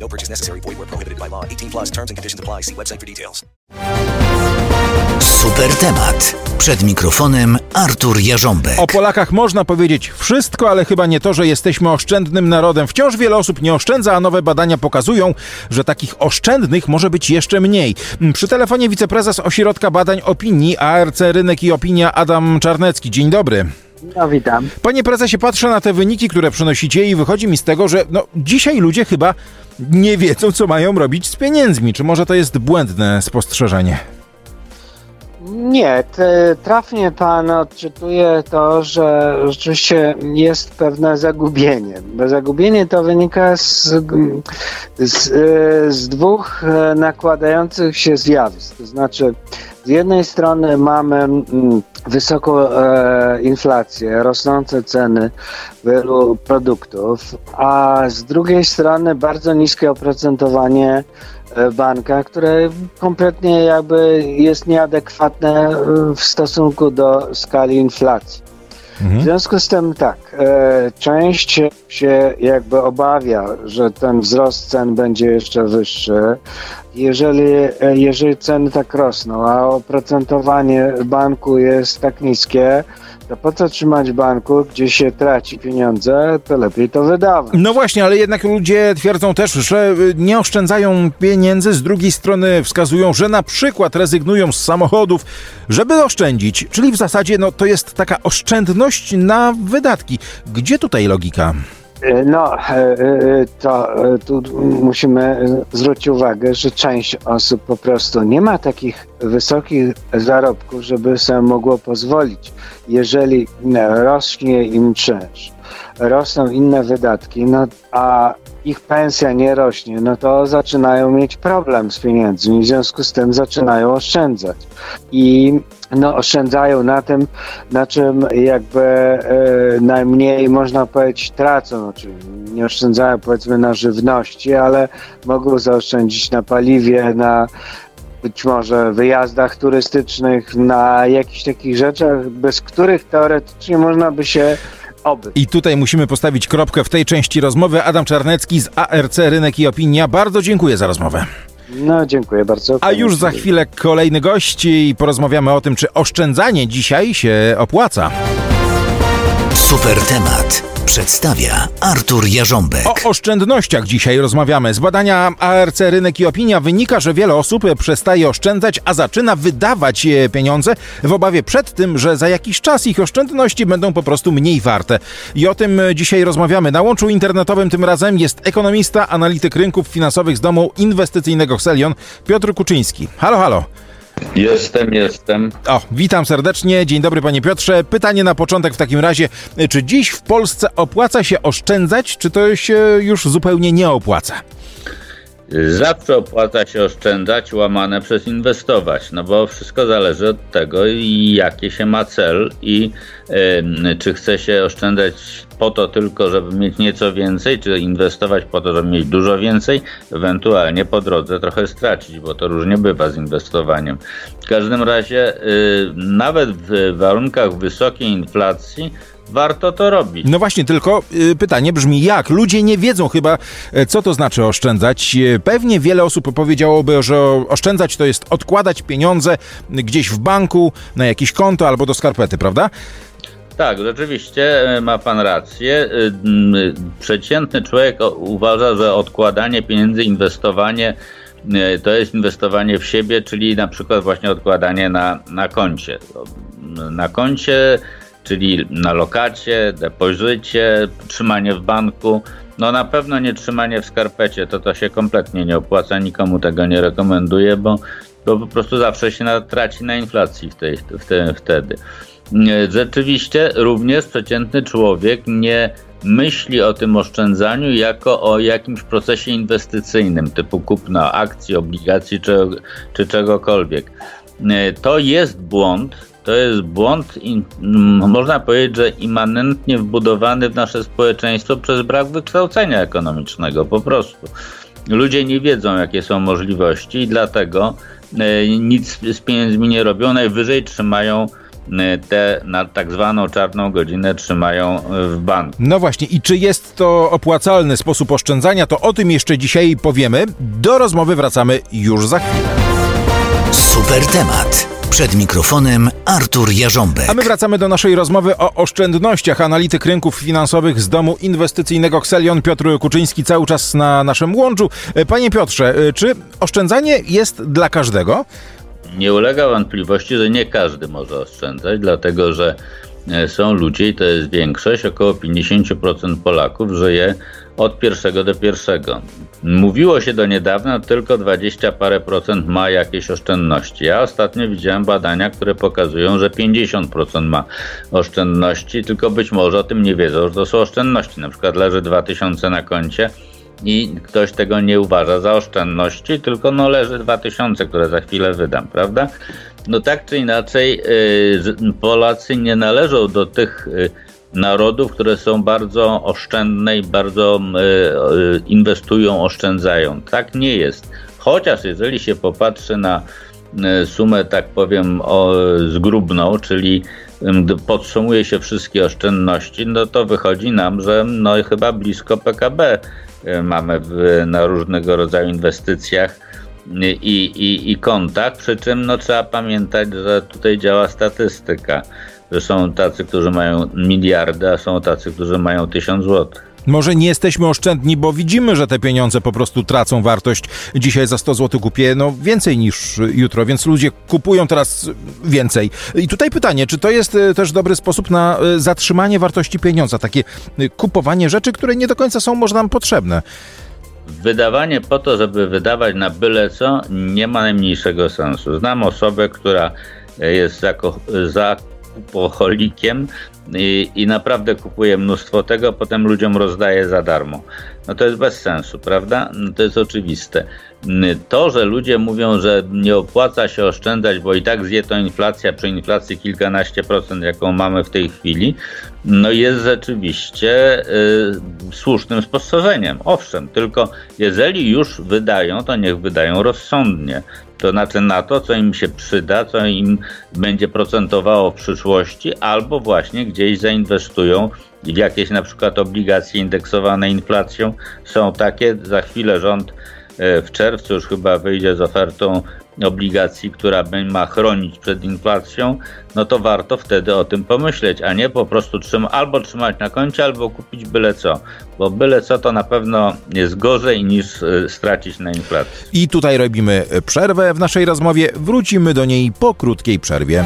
No purchase necessary. Void where prohibited by law. 18 plus terms and conditions apply. See website for details. Super temat. Przed mikrofonem Artur Jarząbek. O Polakach można powiedzieć wszystko, ale chyba nie to, że jesteśmy oszczędnym narodem. Wciąż wiele osób nie oszczędza, a nowe badania pokazują, że takich oszczędnych może być jeszcze mniej. Przy telefonie wiceprezes Ośrodka Badań Opinii ARC Rynek i Opinia Adam Czarnecki. Dzień dobry. No witam. Panie prezesie, patrzę na te wyniki, które przynosicie i wychodzi mi z tego, że no, dzisiaj ludzie chyba nie wiedzą, co mają robić z pieniędzmi. Czy może to jest błędne spostrzeżenie? Nie, trafnie pan odczytuje to, że rzeczywiście jest pewne zagubienie. Bo zagubienie to wynika z, z, z dwóch nakładających się zjawisk. To znaczy, jednej strony mamy mm, wysoką e, inflację, rosnące ceny wielu produktów, a z drugiej strony bardzo niskie oprocentowanie banka, które kompletnie jakby jest nieadekwatne w stosunku do skali inflacji. W związku z tym tak, e, część się jakby obawia, że ten wzrost cen będzie jeszcze wyższy. Jeżeli, e, jeżeli ceny tak rosną, a oprocentowanie banku jest tak niskie, to po co trzymać banku, gdzie się traci pieniądze, to lepiej to wydawać. No właśnie, ale jednak ludzie twierdzą też, że nie oszczędzają pieniędzy, z drugiej strony wskazują, że na przykład rezygnują z samochodów, żeby oszczędzić. Czyli w zasadzie no, to jest taka oszczędność na wydatki. Gdzie tutaj logika? No, to tu musimy zwrócić uwagę, że część osób po prostu nie ma takich wysokich zarobków, żeby sobie mogło pozwolić. Jeżeli rośnie im czynsz, rosną inne wydatki, no, a ich pensja nie rośnie, no to zaczynają mieć problem z pieniędzmi, w związku z tym zaczynają oszczędzać. I no, oszczędzają na tym, na czym jakby e, najmniej można powiedzieć tracą. Znaczy, nie oszczędzają powiedzmy na żywności, ale mogą zaoszczędzić na paliwie, na być może wyjazdach turystycznych, na jakichś takich rzeczach, bez których teoretycznie można by się Oby. I tutaj musimy postawić kropkę w tej części rozmowy. Adam Czarnecki z ARC Rynek i Opinia. Bardzo dziękuję za rozmowę. No, dziękuję bardzo. A już za chwilę kolejny gość i porozmawiamy o tym, czy oszczędzanie dzisiaj się opłaca. Super temat. Przedstawia Artur Jarząbek. O oszczędnościach dzisiaj rozmawiamy. Z badania ARC Rynek i Opinia wynika, że wiele osób przestaje oszczędzać, a zaczyna wydawać pieniądze w obawie przed tym, że za jakiś czas ich oszczędności będą po prostu mniej warte. I o tym dzisiaj rozmawiamy. Na łączu internetowym tym razem jest ekonomista, analityk rynków finansowych z domu inwestycyjnego Selion, Piotr Kuczyński. Halo, halo. Jestem, jestem. O, witam serdecznie. Dzień dobry, panie Piotrze. Pytanie na początek w takim razie. Czy dziś w Polsce opłaca się oszczędzać, czy to się już zupełnie nie opłaca? Zawsze opłaca się oszczędzać, łamane przez inwestować, no bo wszystko zależy od tego, jaki się ma cel i y, czy chce się oszczędzać po to tylko, żeby mieć nieco więcej, czy inwestować po to, żeby mieć dużo więcej, ewentualnie po drodze trochę stracić, bo to różnie bywa z inwestowaniem. W każdym razie, y, nawet w warunkach wysokiej inflacji, warto to robić. No właśnie, tylko y, pytanie brzmi jak? Ludzie nie wiedzą chyba, y, co to znaczy oszczędzać. Y, pewnie wiele osób powiedziałoby, że oszczędzać to jest odkładać pieniądze gdzieś w banku, na jakieś konto albo do skarpety, prawda? Tak, rzeczywiście ma pan rację. Przeciętny człowiek uważa, że odkładanie pieniędzy, inwestowanie to jest inwestowanie w siebie, czyli na przykład właśnie odkładanie na, na koncie. Na koncie czyli na lokacie, depozycie, trzymanie w banku. No na pewno nie trzymanie w skarpecie, to to się kompletnie nie opłaca, nikomu tego nie rekomenduję, bo, bo po prostu zawsze się traci na inflacji w tej, w te, wtedy. Rzeczywiście również przeciętny człowiek nie myśli o tym oszczędzaniu jako o jakimś procesie inwestycyjnym, typu kupna akcji, obligacji czy, czy czegokolwiek. To jest błąd, to jest błąd, można powiedzieć, że immanentnie wbudowany w nasze społeczeństwo przez brak wykształcenia ekonomicznego, po prostu. Ludzie nie wiedzą, jakie są możliwości i dlatego e, nic z pieniędzmi nie robią, najwyżej trzymają e, te na tak zwaną czarną godzinę trzymają w banku. No właśnie, i czy jest to opłacalny sposób oszczędzania, to o tym jeszcze dzisiaj powiemy. Do rozmowy wracamy już za chwilę. Super temat. Przed mikrofonem Artur Jarząbek. A my wracamy do naszej rozmowy o oszczędnościach. Analityk rynków finansowych z domu inwestycyjnego Xelion Piotr Kuczyński cały czas na naszym łączu. Panie Piotrze, czy oszczędzanie jest dla każdego? Nie ulega wątpliwości, że nie każdy może oszczędzać, dlatego że e, są ludzie, i to jest większość, około 50% Polaków żyje od pierwszego do pierwszego. Mówiło się do niedawna, tylko 20 parę procent ma jakieś oszczędności. Ja ostatnio widziałem badania, które pokazują, że 50% ma oszczędności, tylko być może o tym nie wiedzą, że to są oszczędności. Na przykład leży 2000 na koncie i ktoś tego nie uważa za oszczędności, tylko no leży 2000, które za chwilę wydam, prawda? No tak czy inaczej, yy, Polacy nie należą do tych yy, narodów, które są bardzo oszczędne i bardzo e, inwestują, oszczędzają. Tak nie jest. Chociaż jeżeli się popatrzy na sumę, tak powiem, zgrubną, czyli podsumuje się wszystkie oszczędności, no to wychodzi nam, że no chyba blisko PKB mamy w, na różnego rodzaju inwestycjach i, i, i przy czym no, trzeba pamiętać, że tutaj działa statystyka że są tacy, którzy mają miliardy, a są tacy, którzy mają tysiąc złotych. Może nie jesteśmy oszczędni, bo widzimy, że te pieniądze po prostu tracą wartość. Dzisiaj za 100 zł kupię no, więcej niż jutro, więc ludzie kupują teraz więcej. I tutaj pytanie, czy to jest e, też dobry sposób na e, zatrzymanie wartości pieniądza? Takie e, kupowanie rzeczy, które nie do końca są może nam potrzebne. Wydawanie po to, żeby wydawać na byle co, nie ma najmniejszego sensu. Znam osobę, która jest za kupoholikiem i, i naprawdę kupuje mnóstwo tego, potem ludziom rozdaje za darmo. No to jest bez sensu, prawda? No to jest oczywiste. To, że ludzie mówią, że nie opłaca się oszczędzać, bo i tak zje to inflacja, przy inflacji kilkanaście procent, jaką mamy w tej chwili, no jest rzeczywiście y, słusznym spostrzeżeniem. Owszem, tylko jeżeli już wydają, to niech wydają rozsądnie. To znaczy na to, co im się przyda, co im będzie procentowało w przyszłości, albo właśnie gdzieś zainwestują w jakieś na przykład obligacje indeksowane inflacją. Są takie, za chwilę rząd e, w czerwcu już chyba wyjdzie z ofertą obligacji, która ma chronić przed inflacją, no to warto wtedy o tym pomyśleć, a nie po prostu trzyma, albo trzymać na koncie, albo kupić byle co, bo byle co to na pewno jest gorzej niż e, stracić na inflacji. I tutaj robimy przerwę w naszej rozmowie, wrócimy do niej po krótkiej przerwie.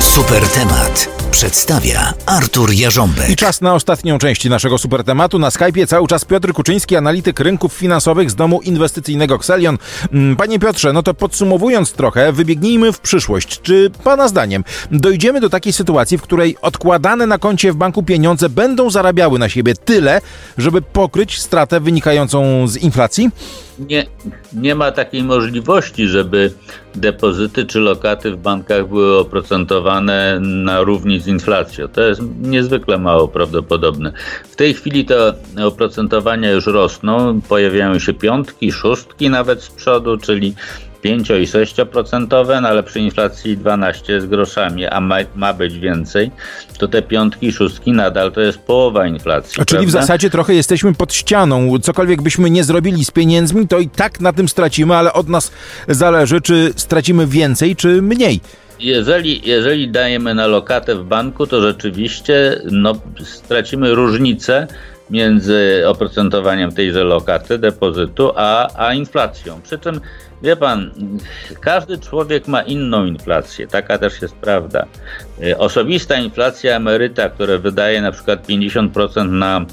Super temat przedstawia Artur Jarząbek. I czas na ostatnią część naszego super tematu. Na Skype'ie cały czas Piotr Kuczyński, analityk rynków finansowych z domu inwestycyjnego Xelion. Mm, panie Piotrze, no to podsumowując trochę, wybiegnijmy w przyszłość. Czy Pana zdaniem dojdziemy do takiej sytuacji, w której odkładane na koncie w banku pieniądze będą zarabiały na siebie tyle, żeby pokryć stratę wynikającą z inflacji? Nie, nie ma takiej możliwości, żeby depozyty czy lokaty w bankach były oprocentowane na równi z inflacją. To jest niezwykle mało prawdopodobne. W tej chwili te oprocentowania już rosną, pojawiają się piątki, szóstki nawet z przodu, czyli 5 i 6%, no ale przy inflacji 12 z groszami, a ma, ma być więcej, to te piątki szóstki nadal to jest połowa inflacji. A czyli w zasadzie trochę jesteśmy pod ścianą. Cokolwiek byśmy nie zrobili z pieniędzmi, to i tak na tym stracimy, ale od nas zależy, czy stracimy więcej, czy mniej. Jeżeli, jeżeli dajemy na lokatę w banku, to rzeczywiście no, stracimy różnicę między oprocentowaniem tejże lokaty, depozytu, a, a inflacją. Przy czym Wie pan, każdy człowiek ma inną inflację, taka też jest prawda. E, osobista inflacja emeryta, które wydaje na przykład 50% na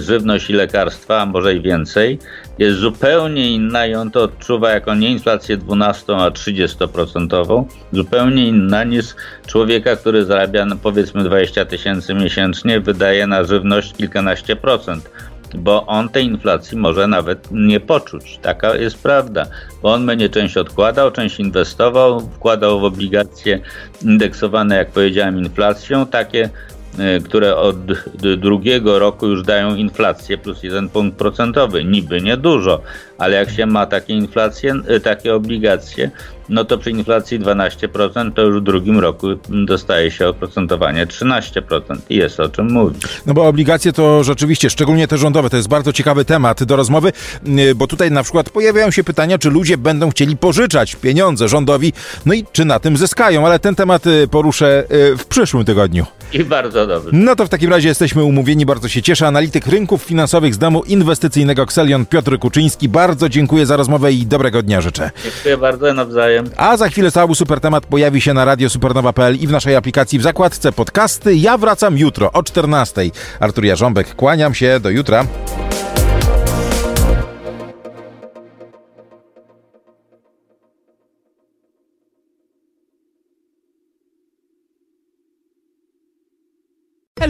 żywność i lekarstwa, a może i więcej, jest zupełnie inna i on to odczuwa jako nie inflację 12, a 30%, zupełnie inna niż człowieka, który zarabia no, powiedzmy 20 tysięcy miesięcznie, wydaje na żywność kilkanaście procent. Bo on tej inflacji może nawet nie poczuć. Taka jest prawda, bo on będzie część odkładał, część inwestował, wkładał w obligacje indeksowane, jak powiedziałem, inflacją, takie e, które od drugiego roku już dają inflację plus jeden punkt procentowy. Niby niedużo, ale jak się ma takie inflacje, e, takie obligacje, no to przy inflacji 12% to już w drugim roku dostaje się oprocentowanie 13% i jest o czym mówić. No bo obligacje to rzeczywiście, szczególnie te rządowe, to jest bardzo ciekawy temat do rozmowy, y, bo tutaj na przykład pojawiają się pytania, czy ludzie będą chcieli pożyczać pieniądze rządowi, no i czy na tym zyskają, ale ten temat y, poruszę y, w przyszłym tygodniu. I bardzo dobrze. No to w takim razie jesteśmy umówieni, bardzo się cieszę. Analityk rynków finansowych z domu inwestycyjnego Xelion Piotr Kuczyński. Bardzo dziękuję za rozmowę i dobrego dnia życzę. Dziękuję bardzo, nawzajem. A za chwilę cały super temat pojawi się na radio supernowa.pl i w naszej aplikacji w zakładce podcasty. Ja wracam jutro o 14. Artur Jarząbek, kłaniam się, do jutra.